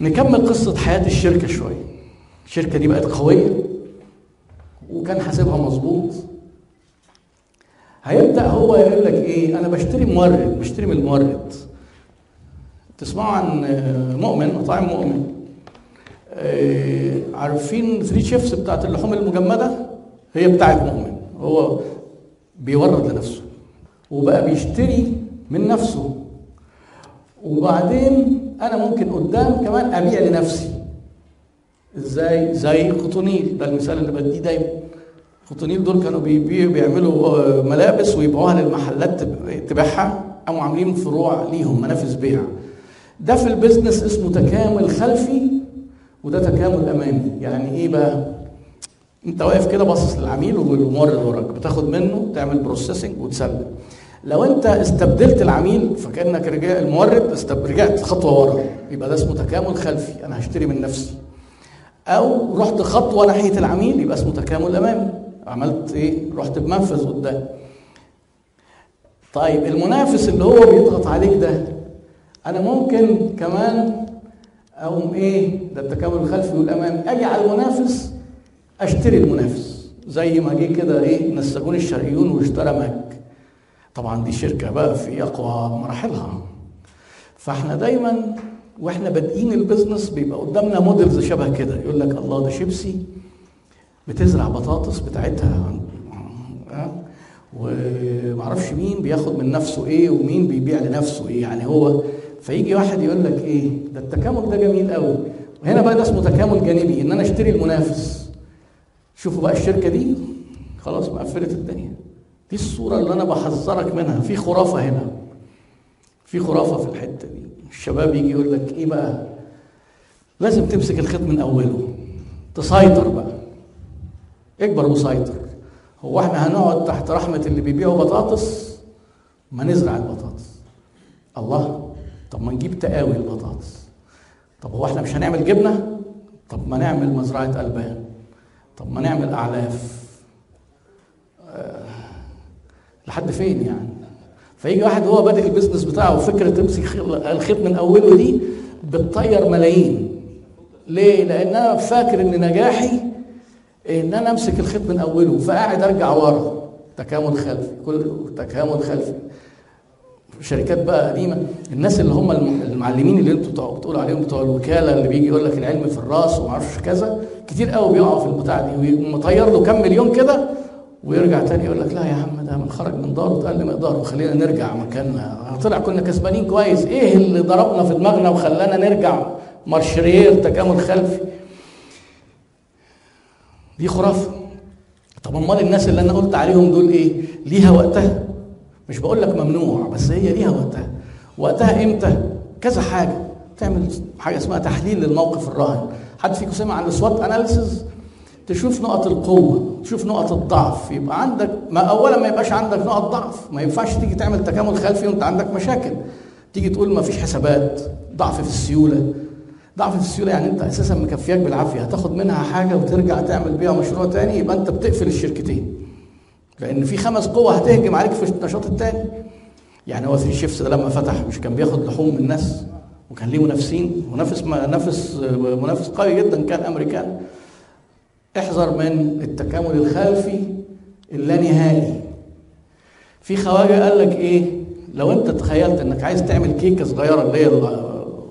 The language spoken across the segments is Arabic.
نكمل قصة حياة الشركة شوية. الشركة دي بقت قوية وكان حاسبها مظبوط. هيبدأ هو يقول لك إيه؟ أنا بشتري مورد بشتري من المورد. تسمعوا عن مؤمن مطاعم مؤمن. آه، عارفين ثري شيفس بتاعت اللحوم المجمدة؟ هي بتاعت مؤمن. هو بيورد لنفسه وبقى بيشتري من نفسه. وبعدين أنا ممكن قدام كمان أبيع لنفسي. إزاي؟ زي قطونيل ده المثال اللي بديه دايما. قطونيل دول كانوا بيبيعوا بيعملوا ملابس ويبيعوها للمحلات تبيعها. قاموا عاملين فروع ليهم منافذ بيع. ده في ال business اسمه تكامل خلفي وده تكامل أمامي. يعني إيه بقى؟ أنت واقف كده باصص للعميل والمورد وراك بتاخد منه تعمل processing وتسلم. لو انت استبدلت العميل فكأنك رجع المورد استب... رجعت خطوة ورا يبقى ده اسمه تكامل خلفي أنا هشتري من نفسي. أو رحت خطوة ناحية العميل يبقى اسمه تكامل أمامي. عملت إيه؟ رحت بمنفذ قدام. طيب المنافس اللي هو بيضغط عليك ده أنا ممكن كمان أقوم إيه؟ ده التكامل الخلفي والامامي أجي على المنافس أشتري المنافس. زي ما جه كده إيه؟ نسجون الشرقيون واشترى ماك. طبعا دي شركة بقى في أقوى مراحلها. فإحنا دايما وإحنا بادئين ال business بيبقى قدامنا models شبه كده. يقول لك الله ده شيبسي بتزرع بطاطس بتاعتها ومعرفش مين بياخد من نفسه إيه ومين بيبيع لنفسه إيه. يعني هو فيجي واحد يقول لك إيه ده التكامل ده جميل قوي وهنا بقى ده اسمه تكامل جانبي إن أنا أشتري المنافس. شوفوا بقى الشركة دي خلاص مقفلت الدنيا. دي الصورة اللي أنا بحذرك منها. في خرافة هنا. في خرافة في الحتة دي. الشباب يجي يقول لك إيه بقى؟ لازم تمسك الخيط من أوله. تسيطر بقى. اكبر وسيطر هو إحنا هنقعد تحت رحمة اللي بيبيعوا بطاطس؟ ما نزرع البطاطس. الله طب ما نجيب تقاوي البطاطس. طب هو إحنا مش هنعمل جبنة؟ طب ما نعمل مزرعة ألبان. طب ما نعمل أعلاف. لحد فين يعني؟ فيجي واحد هو بادئ البيزنس بتاعه وفكرة تمسك الخيط من أوله دي بتطير ملايين. ليه؟ لأن أنا فاكر إن نجاحي إن أنا أمسك الخيط من أوله فقاعد أرجع ورا. تكامل خلفي. كل تكامل خلفي. شركات بقى قديمة. الناس اللي هم المعلمين اللي أنتوا بتقولوا عليهم بتوع الوكالة اللي بيجي يقول لك العلم في الرأس وما أعرفش كذا كتير قوي بيقعوا في البتاع دي ومطير له كام مليون كده ويرجع تاني يقول لك لا يا عم ده من خرج من داره اتقل من مقداره خلينا نرجع مكاننا طلع كنا كسبانين كويس. إيه اللي ضربنا في دماغنا وخلانا نرجع مارشرير تكامل خلفي؟ دي خرافة. طب أمال الناس اللي أنا قلت عليهم دول إيه؟ ليها وقتها؟ مش بقول لك ممنوع بس هي ليها وقتها. وقتها إمتى؟ كذا حاجة. تعمل حاجة اسمها تحليل للموقف الراهن. حد فيكم سمع عن السوات اناليسيز تشوف نقط القوة تشوف نقط الضعف. يبقى عندك ما اولا ما يبقاش عندك نقط ضعف. ما ينفعش تيجي تعمل تكامل خلفي وأنت عندك مشاكل. تيجي تقول ما فيش حسابات ضعف في السيولة. ضعف في السيولة يعني أنت أساسا مكفياك بالعافية. هتاخد منها حاجة وترجع تعمل بيها مشروع تاني يبقى أنت بتقفل الشركتين. لأن في خمس قوى هتهجم عليك في النشاط التاني. يعني هو ثري شيفس ده لما فتح مش كان بياخد لحوم من الناس وكان ليه منافسين. منافس منافس منافس قوي جدا كان أمريكان. احذر من التكامل الخلفي اللانهائي في خواجة قال لك إيه؟ لو أنت تخيلت إنك عايز تعمل كيكة صغيرة اللي هي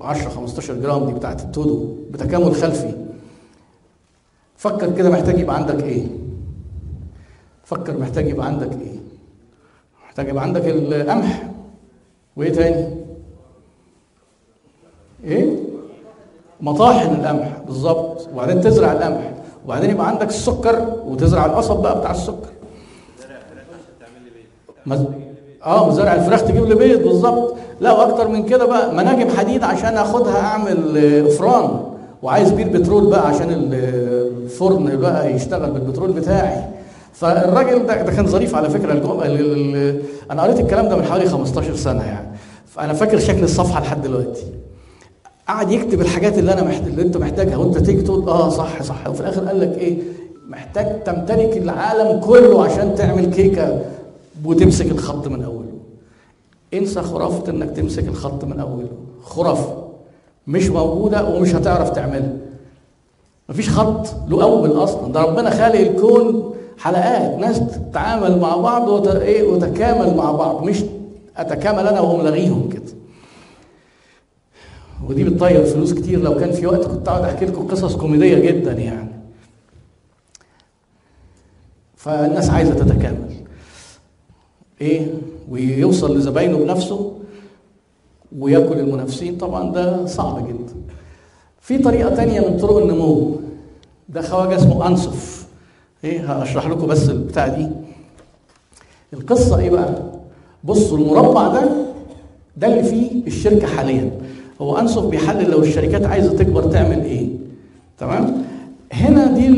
10 15 جرام دي بتاعت التودو بتكامل خلفي فكر كده محتاج يبقى عندك إيه؟ فكر محتاج يبقى عندك إيه؟ محتاج يبقى عندك القمح. وإيه تاني؟ إيه؟ مطاحن القمح بالظبط. وبعدين تزرع القمح. وبعدين يبقى عندك السكر وتزرع القصب بقى بتاع السكر. مز... آه مزارع الفراخ تجيب لي بيض بالظبط. لا وأكتر من كده بقى مناجم حديد عشان أخدها أعمل افران وعايز بير بترول بقى عشان الفرن بقى يشتغل بالبترول بتاعي. فالراجل ده, ده كان ظريف على فكرة. الجم... ال... ال... أنا قريت الكلام ده من حوالي 15 سنة يعني. فأنا فاكر شكل الصفحة لحد دلوقتي. قعد يكتب الحاجات اللي أنا محتاج اللي أنت محتاجها وأنت تيجي تقول آه صح صح. وفي الآخر قال لك إيه؟ محتاج تمتلك العالم كله عشان تعمل كيكة وتمسك الخط من أوله. انسى خرافة إنك تمسك الخط من أوله. خرافة. مش موجودة ومش هتعرف تعملها. مفيش خط له أول أصلا. ده ربنا خالق الكون حلقات. ناس تتعامل مع بعض وت... إيه؟ وتكامل مع بعض. مش أتكامل أنا وهم لاغيهم كده. ودي بتطير فلوس كتير. لو كان في وقت كنت أقعد أحكي لكم قصص كوميدية جدا يعني. فالناس عايزة تتكامل. إيه؟ ويوصل لزباينه بنفسه ويأكل المنافسين. طبعا ده صعب جدا. في طريقة تانية من طرق النمو. ده خواجة اسمه أنصف. إيه؟ هشرح لكم بس البتاع دي. القصة إيه بقى؟ بصوا المربع ده ده اللي فيه الشركة حاليا. هو أنصف بيحلل لو الشركات عايزة تكبر تعمل إيه؟ تمام؟ هنا دي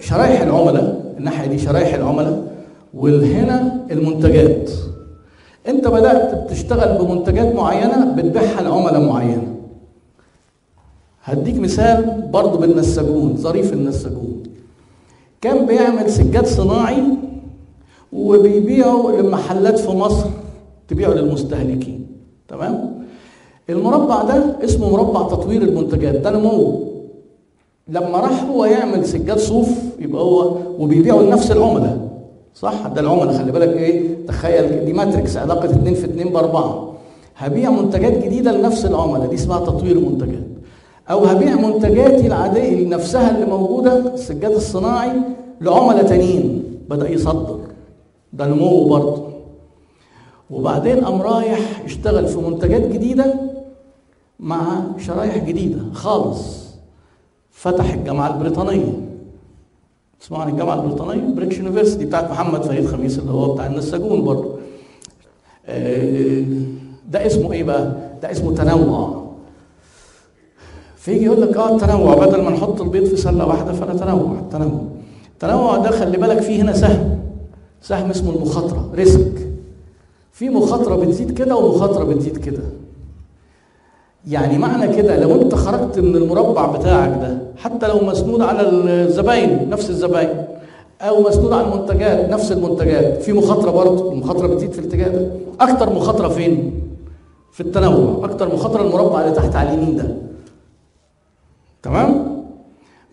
شرايح العملاء الناحية دي شرايح العملاء وهنا المنتجات. أنت بدأت بتشتغل بمنتجات معينة بتبيعها لعملاء معينة. هديك مثال برضه بالنساجون ظريف النساجون. كان بيعمل سجاد صناعي وبيبيعه للمحلات في مصر تبيعه للمستهلكين. تمام؟ المربع ده اسمه مربع تطوير المنتجات. ده نمو. لما راح هو يعمل سجاد صوف يبقى هو وبيبيعه لنفس العملاء. صح؟ ده العملاء خلي بالك إيه؟ تخيل دي ماتريكس علاقة 2 في 2 بأربعة. هبيع منتجات جديدة لنفس العملاء دي اسمها تطوير منتجات أو هبيع منتجاتي العادية نفسها اللي موجودة السجاد الصناعي لعملاء تانيين. بدأ يصدر. ده نمو برضه. وبعدين قام رايح اشتغل في منتجات جديدة مع شرايح جديدة خالص. فتح الجامعة البريطانية. تسمعوا عن الجامعة البريطانية British University بتاعت محمد فريد خميس اللي هو بتاع النساجون برضه. ده اسمه إيه بقى؟ ده اسمه تنوع. فيجي يقول لك آه التنوع بدل ما نحط البيض في سلة واحدة فنتنوع التنوع. التنوع ده خلي بالك فيه هنا سهم. سهم اسمه المخاطرة ريسك. في مخاطرة بتزيد كده ومخاطرة بتزيد كده. يعني معنى كده لو انت خرجت من المربع بتاعك ده حتى لو مسنود على الزباين نفس الزباين أو مسنود على المنتجات نفس المنتجات في مخاطرة برضه المخاطرة بتزيد في الاتجاه ده. أكتر مخاطرة فين؟ في التنوع أكتر مخاطرة المربع اللي تحت على اليمين ده. تمام؟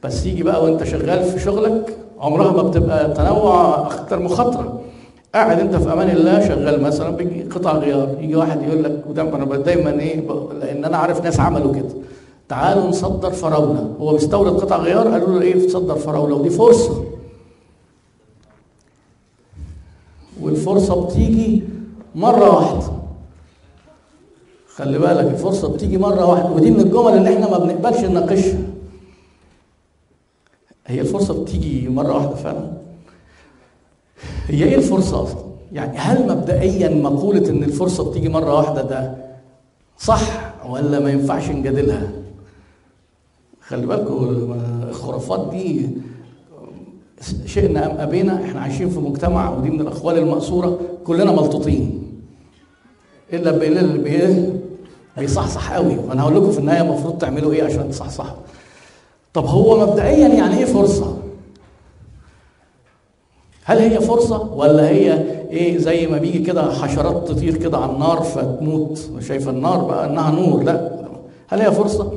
بس يجي بقى وانت شغال في شغلك عمرها ما بتبقى تنوع أكتر مخاطرة. قاعد أنت في أمان الله شغال مثلا بيجي قطع غيار يجي واحد يقول لك أنا دايما إيه لأن أنا عارف ناس عملوا كده. تعالوا نصدر فراوله هو بيستورد قطع غيار قالوا له إيه تصدر فراوله ودي فرصة. والفرصة بتيجي مرة واحدة. خلي بالك الفرصة بتيجي مرة واحدة. ودي من الجمل اللي إحنا ما بنقبلش نناقشها. هي الفرصة بتيجي مرة واحدة فعلا. هي إيه الفرصة أصلا؟ يعني هل مبدئيا مقولة إن الفرصة بتيجي مرة واحدة ده صح ولا ما ينفعش نجادلها؟ خلي بالكم الخرافات دي شئنا أم أبينا إحنا عايشين في مجتمع ودي من الأقوال المأثورة كلنا ملطوطين إلا اللي بي بيصحصح قوي. وأنا هقول لكم في النهاية المفروض تعملوا إيه عشان تصحصحوا. طب هو مبدئيا يعني إيه فرصة؟ هل هي فرصة ولا هي إيه زي ما بيجي كده حشرات تطير كده على النار فتموت؟ شايفة النار بقى إنها نور. لا. هل هي فرصة؟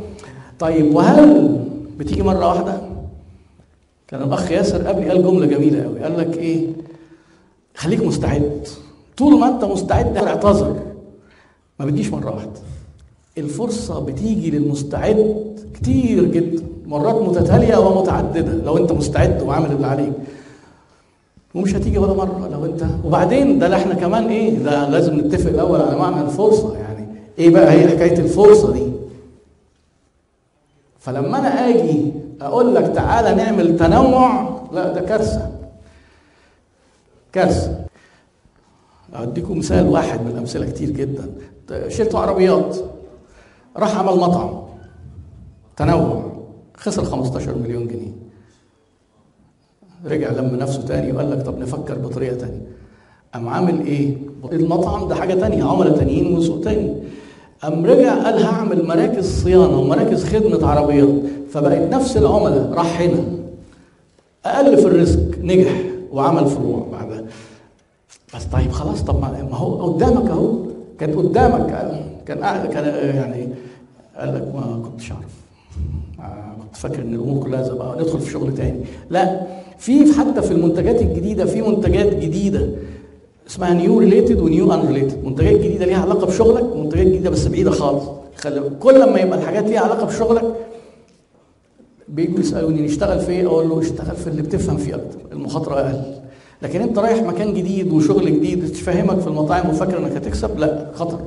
طيب وهل بتيجي مرة واحدة؟ كان الأخ ياسر قبلي قال جملة جميلة قوي قال لك إيه؟ خليك مستعد. طول ما أنت مستعد اعتذر. ما بتجيش مرة واحدة. الفرصة بتيجي للمستعد كتير جدا. مرات متتالية ومتعددة. لو أنت مستعد وعامل اللي عليك. ومش هتيجي ولا مرة لو انت وبعدين ده إحنا كمان إيه ده لازم نتفق الأول على معنى الفرصة يعني إيه بقى هي حكاية الفرصة دي؟ فلما أنا آجي أقول لك تعالى نعمل تنوع لا ده كارثة. كارثة. أديكم مثال واحد من الأمثلة كتير جدا. شركة عربيات راح عمل مطعم. تنوع. خسر 15 مليون جنيه. رجع لم نفسه تاني وقال لك طب نفكر بطريقة تانية. قام عامل إيه؟ المطعم ده حاجة تانية عملاء تانيين وسوق تاني. قام رجع قال هعمل مراكز صيانة ومراكز خدمة عربيات. فبقت نفس العملاء راح هنا. أقل في الريسك نجح وعمل فروع بعدها. بس طيب خلاص طب ما هو قدامك أهو. كان قدامك كان كان يعني قال لك ما كنتش أعرف. كنت فاكر إن الأمور كلها زي بقى ندخل في شغل تاني. لا في حتى في المنتجات الجديدة في منتجات جديدة اسمها new related و new unrelated منتجات جديدة ليها علاقة بشغلك ومنتجات جديدة بس بعيدة خالص. خلي كل لما يبقى الحاجات ليها علاقة بشغلك بيجوا يسألوني نشتغل في إيه؟ أقول له اشتغل في اللي بتفهم فيه أكتر المخاطرة أقل. لكن أنت رايح مكان جديد وشغل جديد تفهمك في المطاعم وفاكر إنك هتكسب لا خطر